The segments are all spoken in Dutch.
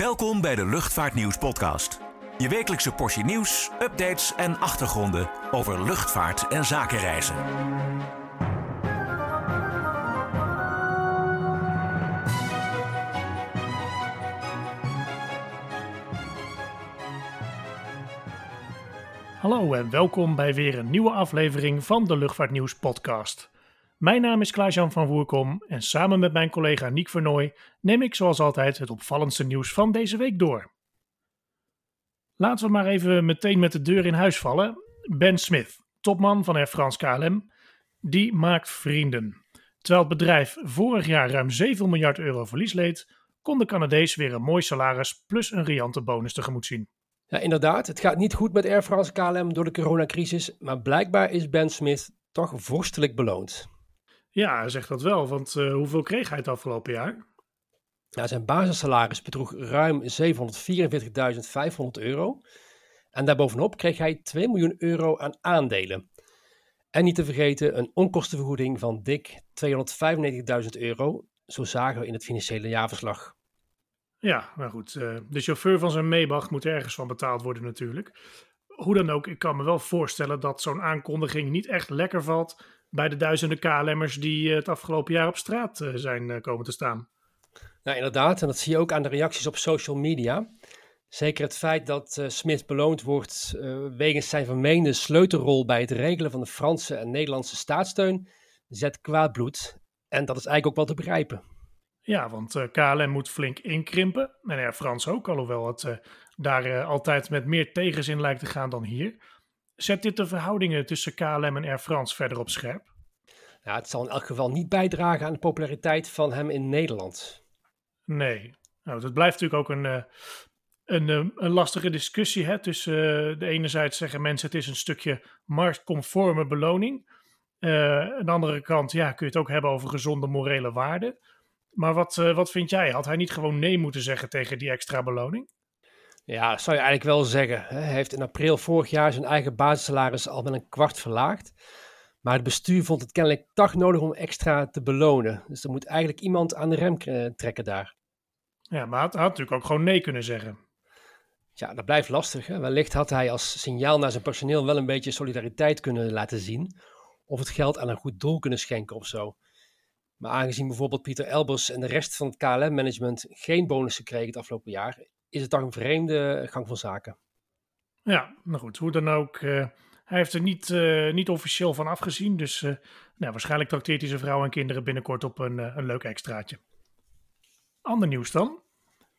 Welkom bij de Luchtvaartnieuws podcast. Je wekelijkse portie nieuws, updates en achtergronden over luchtvaart en zakenreizen. Hallo en welkom bij weer een nieuwe aflevering van de Luchtvaartnieuws podcast. Mijn naam is Klaas-Jan van Woerkom en samen met mijn collega Niek Vernooy neem ik zoals altijd het opvallendste nieuws van deze week door. Laten we maar even meteen met de deur in huis vallen. Ben Smith, topman van Air France KLM, die maakt vrienden. Terwijl het bedrijf vorig jaar ruim 7 miljard euro verlies leed, kon de Canadees weer een mooi salaris plus een riante bonus tegemoet zien. Ja, inderdaad. Het gaat niet goed met Air France KLM door de coronacrisis, maar blijkbaar is Ben Smith toch vorstelijk beloond. Ja, hij zegt dat wel, want uh, hoeveel kreeg hij het afgelopen jaar? Nou, zijn basissalaris bedroeg ruim 744.500 euro. En daarbovenop kreeg hij 2 miljoen euro aan aandelen. En niet te vergeten een onkostenvergoeding van dik 295.000 euro. Zo zagen we in het financiële jaarverslag. Ja, nou goed. Uh, de chauffeur van zijn Maybach moet ergens van betaald worden natuurlijk. Hoe dan ook, ik kan me wel voorstellen dat zo'n aankondiging niet echt lekker valt bij de duizenden KLM'ers die uh, het afgelopen jaar op straat uh, zijn komen te staan. Nou, inderdaad. En dat zie je ook aan de reacties op social media. Zeker het feit dat uh, Smith beloond wordt uh, wegens zijn vermeende sleutelrol bij het regelen van de Franse en Nederlandse staatssteun, zet kwaad bloed. En dat is eigenlijk ook wel te begrijpen. Ja, want uh, KLM moet flink inkrimpen. En Air France ook, alhoewel het daar altijd met meer tegenzin lijkt te gaan dan hier. Zet dit de verhoudingen tussen KLM en Air France verder op scherp? Het zal in elk geval niet bijdragen aan de populariteit van hem in Nederland. Nee. Nou, dat blijft natuurlijk ook een, uh, een, uh, een lastige discussie. Hè? Tussen uh, de enerzijds zeggen mensen het is een stukje marktconforme beloning. aan de andere kant ja, kun je het ook hebben over gezonde morele waarden. Maar wat, wat vind jij? Had hij niet gewoon nee moeten zeggen tegen die extra beloning? Ja, dat zou je eigenlijk wel zeggen. Hij heeft in april vorig jaar zijn eigen basissalaris al met een kwart verlaagd. Maar het bestuur vond het kennelijk toch nodig om extra te belonen. Dus er moet eigenlijk iemand aan de rem trekken daar. Ja, maar hij had, had natuurlijk ook gewoon nee kunnen zeggen. Ja, dat blijft lastig. Hè? Wellicht had hij als signaal naar zijn personeel wel een beetje solidariteit kunnen laten zien. Of het geld aan een goed doel kunnen schenken of zo. Maar aangezien bijvoorbeeld Pieter Elbers en de rest van het KLM-management geen bonussen kregen het afgelopen jaar, is het toch een vreemde gang van zaken. Ja, nou goed, hoe dan ook. Uh, hij heeft er niet, uh, niet officieel van afgezien. Dus uh, nou, waarschijnlijk trakteert hij zijn vrouw en kinderen binnenkort op een, een leuk extraatje. Ander nieuws dan.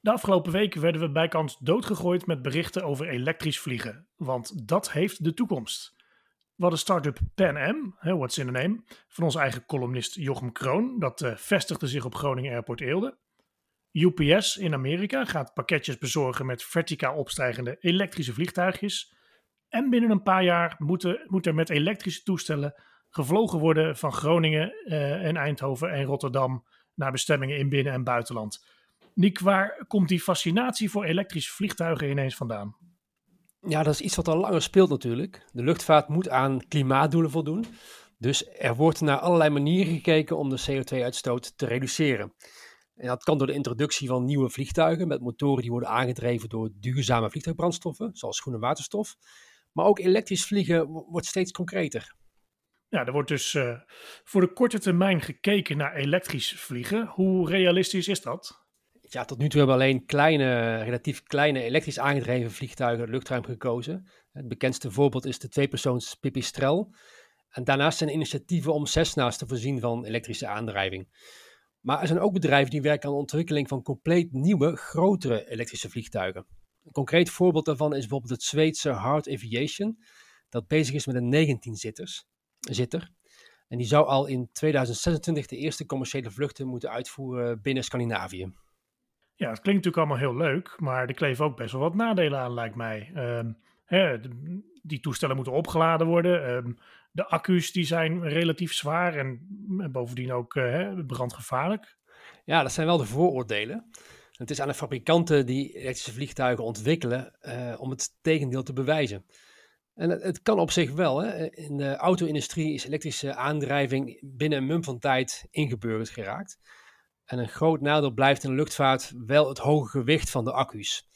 De afgelopen weken werden we bijkans doodgegooid met berichten over elektrisch vliegen. Want dat heeft de toekomst. We hadden start-up Pan Am, what's in a name, van onze eigen columnist Jochem Kroon. Dat vestigde zich op Groningen Airport Eelde. UPS in Amerika gaat pakketjes bezorgen met verticaal opstijgende elektrische vliegtuigjes. En binnen een paar jaar moet er met elektrische toestellen gevlogen worden van Groningen uh, en Eindhoven en Rotterdam naar bestemmingen in binnen- en buitenland. Nick, waar komt die fascinatie voor elektrische vliegtuigen ineens vandaan? Ja, dat is iets wat al langer speelt natuurlijk. De luchtvaart moet aan klimaatdoelen voldoen. Dus er wordt naar allerlei manieren gekeken om de CO2-uitstoot te reduceren. En dat kan door de introductie van nieuwe vliegtuigen met motoren die worden aangedreven door duurzame vliegtuigbrandstoffen, zoals groene waterstof. Maar ook elektrisch vliegen wordt steeds concreter. Ja, er wordt dus uh, voor de korte termijn gekeken naar elektrisch vliegen. Hoe realistisch is dat? Ja, tot nu toe hebben we alleen kleine, relatief kleine elektrisch aangedreven vliegtuigen het luchtruim gekozen. Het bekendste voorbeeld is de tweepersoons Pipistrel. En daarnaast zijn initiatieven om Cessna's te voorzien van elektrische aandrijving. Maar er zijn ook bedrijven die werken aan de ontwikkeling van compleet nieuwe, grotere elektrische vliegtuigen. Een concreet voorbeeld daarvan is bijvoorbeeld het Zweedse Hard Aviation, dat bezig is met een 19-zitters zitter. En die zou al in 2026 de eerste commerciële vluchten moeten uitvoeren binnen Scandinavië. Ja, het klinkt natuurlijk allemaal heel leuk, maar er kleven ook best wel wat nadelen aan, lijkt mij. Hè, die toestellen moeten opgeladen worden. Um, de accu's die zijn relatief zwaar en, en bovendien ook uh, brandgevaarlijk. Ja, dat zijn wel de vooroordelen. Het is aan de fabrikanten die elektrische vliegtuigen ontwikkelen uh, om het tegendeel te bewijzen. En het, het, kan op zich wel. Hè. In de auto-industrie is elektrische aandrijving binnen een mum van tijd ingeburgerd geraakt. En een groot nadeel blijft in de luchtvaart wel het hoge gewicht van de accu's.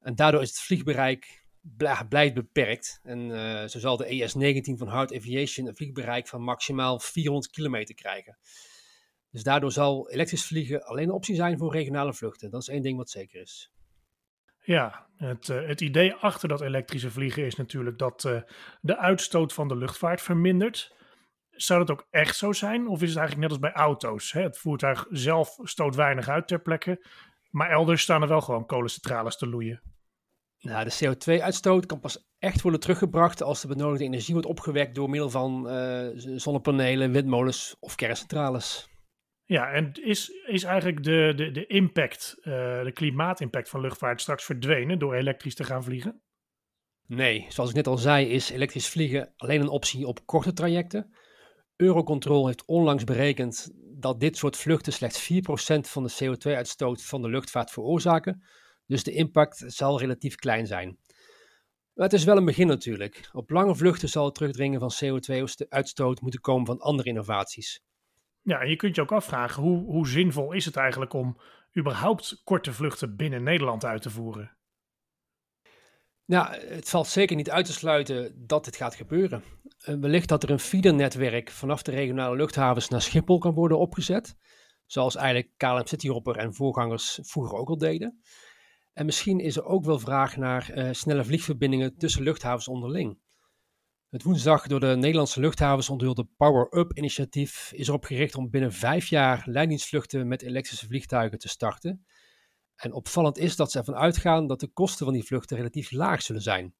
En daardoor is het vliegbereik blijft beperkt. En uh, zo zal de ES-19 van Hard Aviation een vliegbereik van maximaal 400 kilometer krijgen. Dus daardoor zal elektrisch vliegen alleen een optie zijn voor regionale vluchten. Dat is één ding wat zeker is. Ja, het, uh, het idee achter dat elektrische vliegen is natuurlijk dat uh, de uitstoot van de luchtvaart vermindert. Zou dat ook echt zo zijn? Of is het eigenlijk net als bij auto's? Hè? Het voertuig zelf stoot weinig uit ter plekke, maar elders staan er wel gewoon kolencentrales te loeien. Nou, de CO2-uitstoot kan pas echt worden teruggebracht als de benodigde energie wordt opgewekt door middel van uh, zonnepanelen, windmolens of kerncentrales. Ja, en is, is eigenlijk de, de, de impact, uh, de klimaatimpact van luchtvaart straks verdwenen door elektrisch te gaan vliegen? Nee, zoals ik net al zei, is elektrisch vliegen alleen een optie op korte trajecten. Eurocontrol heeft onlangs berekend dat dit soort vluchten slechts 4% van de CO2-uitstoot van de luchtvaart veroorzaken. Dus de impact zal relatief klein zijn. Maar het is wel een begin natuurlijk. Op lange vluchten zal het terugdringen van CO2-uitstoot moeten komen van andere innovaties. Ja, en je kunt je ook afvragen hoe, hoe zinvol is het eigenlijk om überhaupt korte vluchten binnen Nederland uit te voeren? Nou, het valt zeker niet uit te sluiten dat dit gaat gebeuren. Eh, wellicht dat er een feedernetwerk vanaf de regionale luchthavens naar Schiphol kan worden opgezet. Zoals eigenlijk KLM Cityhopper en voorgangers vroeger ook al deden. En misschien is er ook wel vraag naar uh, snelle vliegverbindingen tussen luchthavens onderling. Het woensdag door de Nederlandse luchthavens onthulde Power Up initiatief is erop gericht om binnen vijf jaar leidingsvluchten met elektrische vliegtuigen te starten. En opvallend is dat ze ervan uitgaan dat de kosten van die vluchten relatief laag zullen zijn.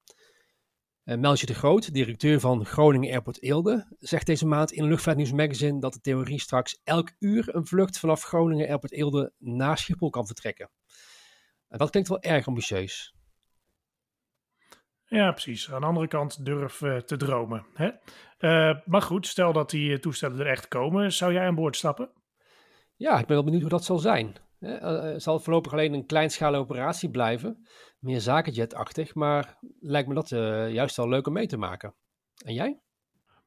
Uh, Meltje de Groot, directeur van Groningen Airport Eelde, zegt deze maand in Luchtvaartnieuws Magazine dat de theorie straks elk uur een vlucht vanaf Groningen Airport Eelde naar Schiphol kan vertrekken. En dat klinkt wel erg ambitieus. Ja, precies. Aan de andere kant durf uh, te dromen. Hè? Uh, maar goed, stel dat die toestellen er echt komen, zou jij aan boord stappen? Ja, ik ben wel benieuwd hoe dat zal zijn. Uh, zal het voorlopig alleen een kleinschalige operatie blijven, meer zakenjetachtig, maar lijkt me dat juist wel leuk om mee te maken. En jij?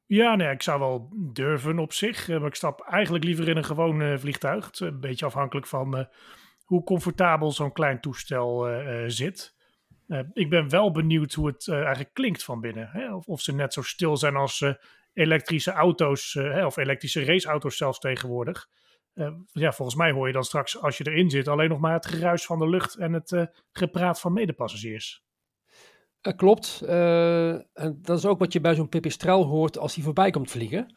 Ja, nee, ik zou wel durven op zich, maar ik stap eigenlijk liever in een gewoon vliegtuig. Een beetje afhankelijk van hoe comfortabel zo'n klein toestel uh, zit. Uh, ik ben wel benieuwd hoe het uh, eigenlijk klinkt van binnen. Hè? Of, of, ze net zo stil zijn als elektrische auto's hè? of elektrische raceauto's zelfs tegenwoordig. ja, volgens mij hoor je dan straks als je erin zit alleen nog maar het geruis van de lucht en het gepraat van medepassagiers. klopt. en dat is ook wat je bij zo'n pipistrel hoort als hij voorbij komt vliegen.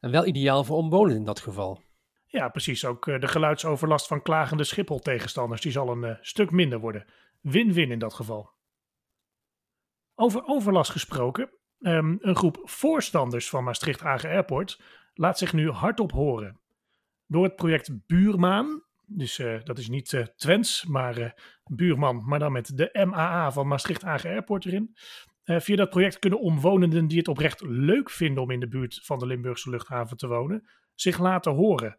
En wel ideaal voor omwonenden in dat geval. Ja, precies. Ook uh, de geluidsoverlast van klagende Schiphol-tegenstanders die zal een uh, stuk minder worden. Win-win in dat geval. Over overlast gesproken. Um, een groep voorstanders van Maastricht Hagen Airport laat zich nu hardop horen. Door het project Buurmaan, dus uh, dat is niet Twents, maar Buurman, maar dan met de MAA van Maastricht Hagen Airport erin. via dat project kunnen omwonenden die het oprecht leuk vinden om in de buurt van de Limburgse luchthaven te wonen, zich laten horen.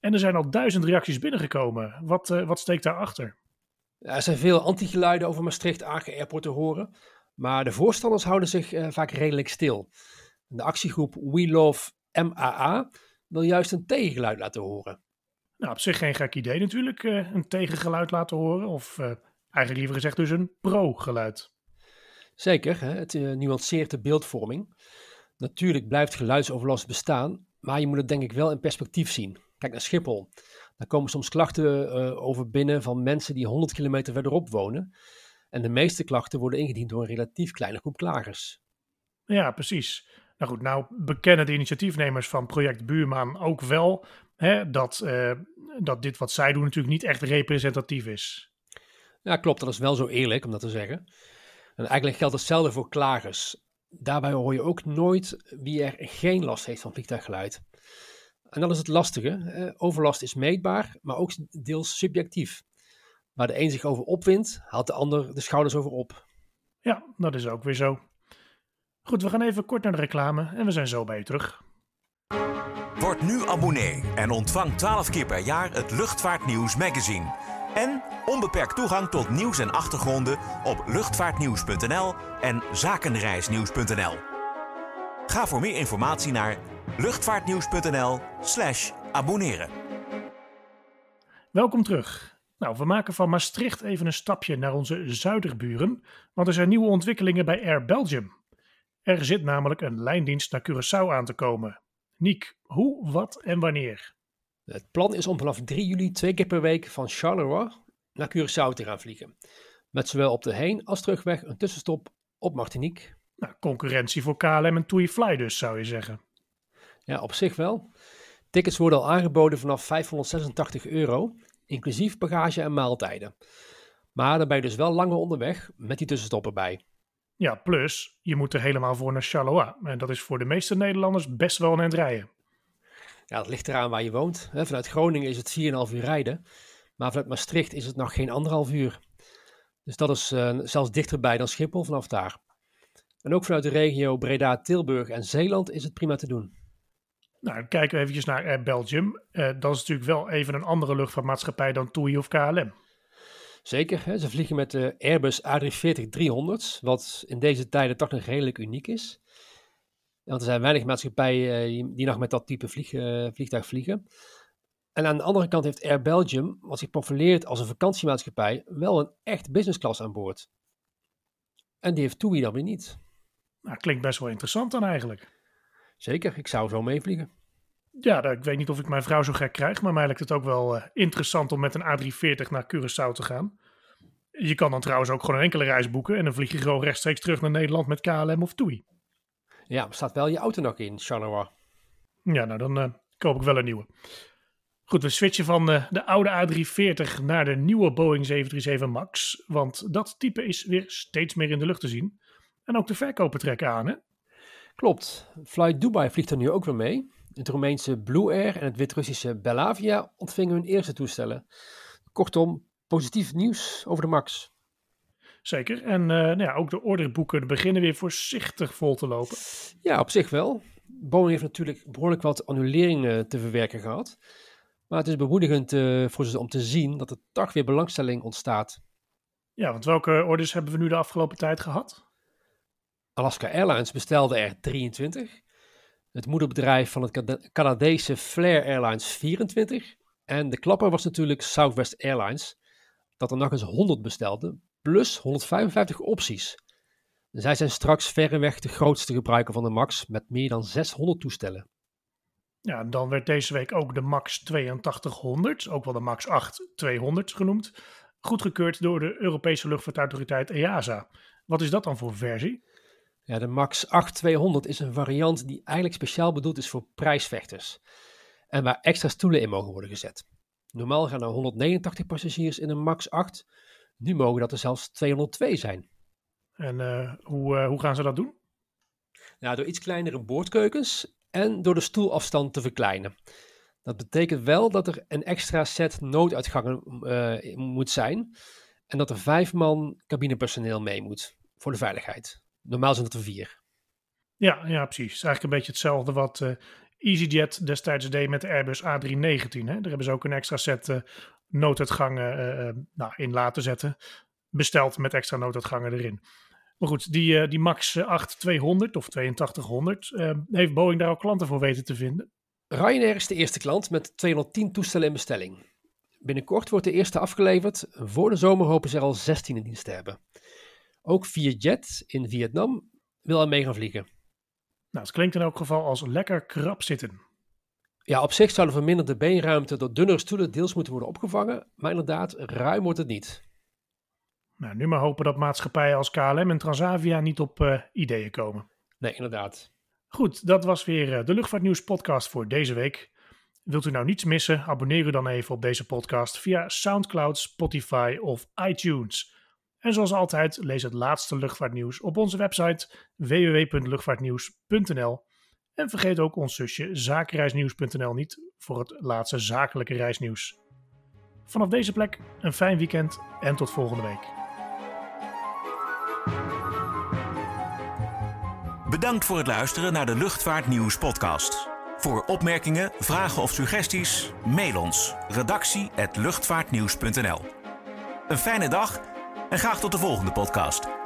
En er zijn al duizend reacties binnengekomen. Wat, uh, wat steekt daarachter? Ja, er zijn veel antigeluiden over Maastricht Aken Airport te horen. Maar de voorstanders houden zich uh, vaak redelijk stil. De actiegroep We Love MAA wil juist een tegengeluid laten horen. Nou, op zich geen gek idee natuurlijk, uh, een tegengeluid laten horen. Of eigenlijk liever gezegd dus een pro-geluid. Zeker, hè? het nuanceert de beeldvorming. Natuurlijk blijft geluidsoverlast bestaan, maar je moet het denk ik wel in perspectief zien. Kijk naar Schiphol. Daar komen soms klachten uh, over binnen van mensen die 100 kilometer verderop wonen. En de meeste klachten worden ingediend door een relatief kleine groep klagers. Ja, precies. Nou goed, nou bekennen de initiatiefnemers van project Buurman ook wel hè, dat, uh, dat dit wat zij doen natuurlijk niet echt representatief is. Ja, klopt. Dat is wel zo eerlijk om dat te zeggen. En eigenlijk geldt hetzelfde voor klagers. Daarbij hoor je ook nooit wie er geen last heeft van vliegtuiggeluid. En dat is het lastige. overlast is meetbaar, maar ook deels subjectief. Waar de een zich over opwindt, haalt de ander de schouders over op. Ja, dat is ook weer zo. Goed, we gaan even kort naar de reclame en we zijn zo bij je terug. Word nu abonnee en ontvang 12 keer per jaar het Luchtvaartnieuws magazine. En onbeperkt toegang tot nieuws en achtergronden op luchtvaartnieuws.nl en zakenreisnieuws.nl. Ga voor meer informatie naar luchtvaartnieuws.nl/slash abonneren. Welkom terug. Nou, we maken van Maastricht even een stapje naar onze zuiderburen, want er zijn nieuwe ontwikkelingen bij Air Belgium. Er zit namelijk een lijndienst naar Curaçao aan te komen. Niek, hoe, wat en wanneer? Het plan is om vanaf 3 juli twee keer per week van Charleroi naar Curaçao te gaan vliegen. Met zowel op de heen- als terugweg een tussenstop op Martinique. Nou, concurrentie voor KLM en TUI Fly dus, zou je zeggen. Ja, op zich wel. Tickets worden al aangeboden vanaf 586 euro, inclusief bagage en maaltijden. Maar dan ben je dus wel langer onderweg met die tussenstop erbij. Ja, plus je moet er helemaal voor naar Charleroi. En dat is voor de meeste Nederlanders best wel een eind rijden. Ja, het ligt eraan waar je woont. Vanuit Groningen is het 4,5 uur rijden. Maar vanuit Maastricht is het nog geen anderhalf uur. Dus dat is uh, zelfs dichterbij dan Schiphol vanaf daar. En ook vanuit de regio Breda, Tilburg en Zeeland is het prima te doen. Nou, dan kijken we eventjes naar Air Belgium. Uh, dat is natuurlijk wel even een andere luchtvaartmaatschappij dan TUI of KLM. Zeker, hè? ze vliegen met de Airbus A340-300, wat in deze tijden toch nog redelijk uniek is. Want er zijn weinig maatschappijen die nog met dat type vlieg, uh, vliegtuig vliegen. En aan de andere kant heeft Air Belgium, wat zich profileert als een vakantiemaatschappij, wel een echt business class aan boord. En die heeft TUI dan weer niet. Nou, klinkt best wel interessant dan eigenlijk. Zeker, ik zou zo meevliegen. Ja, ik weet niet of ik mijn vrouw zo gek krijg, maar mij lijkt het ook wel uh, interessant om met een A340 naar Curaçao te gaan. Je kan dan trouwens ook gewoon een enkele reis boeken en dan vlieg je gewoon rechtstreeks terug naar Nederland met KLM of TUI. Ja, maar staat wel je auto nog in, Charleroi. Ja, nou dan uh, koop ik wel een nieuwe. Goed, we switchen van uh, de oude A340 naar de nieuwe Boeing 737 MAX, want dat type is weer steeds meer in de lucht te zien. En ook de verkopen trekken aan, hè? Klopt. Flight Dubai vliegt er nu ook weer mee. Het Roemeense Blue Air en het Wit-Russische Belavia ontvingen hun eerste toestellen. Kortom, positief nieuws over de MAX. Zeker. En uh, nou ja, ook de orderboeken beginnen weer voorzichtig vol te lopen. Ja, op zich wel. Boeing heeft natuurlijk behoorlijk wat annuleringen te verwerken gehad. Maar het is bemoedigend uh, voor ze om te zien dat er toch weer belangstelling ontstaat. Ja, want welke orders hebben we nu de afgelopen tijd gehad? Alaska Airlines bestelde er 23. Het moederbedrijf van het Canadese Flair Airlines 24. En de klapper was natuurlijk Southwest Airlines, dat er nog eens 100 bestelde, plus 155 opties. Zij zijn straks verreweg de grootste gebruiker van de MAX met meer dan 600 toestellen. Ja, dan werd deze week ook de MAX 8200, ook wel de MAX 8 200 genoemd, goedgekeurd door de Europese luchtvaartautoriteit EASA. Wat is dat dan voor versie? Ja, de MAX 8200 is een variant die eigenlijk speciaal bedoeld is voor prijsvechters. En waar extra stoelen in mogen worden gezet. Normaal gaan er 189 passagiers in een MAX 8. Nu mogen dat er zelfs 202 zijn. En uh, hoe, uh, hoe gaan ze dat doen? Nou, door iets kleinere boordkeukens en door de stoelafstand te verkleinen. Dat betekent wel dat er een extra set nooduitgangen uh, moet zijn. En dat er vijf man cabinepersoneel mee moet voor de veiligheid. Normaal zijn het er vier. Ja, ja precies. Eigenlijk een beetje hetzelfde wat uh, EasyJet destijds deed met de Airbus A319. Hè? Daar hebben ze ook een extra set uh, nooduitgangen uh, nou, in laten zetten. Besteld met extra nooduitgangen erin. Maar goed, die, die MAX 8 200 of 8200, heeft Boeing daar ook klanten voor weten te vinden? Ryanair is de eerste klant met 210 toestellen in bestelling. Binnenkort wordt de eerste afgeleverd. Voor de zomer hopen ze er al 16 in dienst te hebben. Ook Vietjet in Vietnam wil er mee gaan vliegen. Nou, het klinkt in elk geval als lekker krap zitten. Ja, op zich zou de verminderde beenruimte door dunnere stoelen deels moeten worden opgevangen, maar inderdaad, ruim wordt het niet. Nou, nu maar hopen dat maatschappijen als KLM en Transavia niet op uh, ideeën komen. Nee, inderdaad. Goed, dat was weer uh, de Luchtvaartnieuws podcast voor deze week. Wilt u nou niets missen, abonneer u dan even op deze podcast via SoundCloud, Spotify of iTunes. En zoals altijd, lees het laatste luchtvaartnieuws op onze website www.luchtvaartnieuws.nl. En vergeet ook ons zusje zakenreisnieuws.nl niet voor het laatste zakelijke reisnieuws. Vanaf deze plek een fijn weekend en tot volgende week. Bedankt voor het luisteren naar de Luchtvaartnieuws podcast. Voor opmerkingen, vragen of suggesties, mail ons redactie@luchtvaartnieuws.nl. Een fijne dag en graag tot de volgende podcast.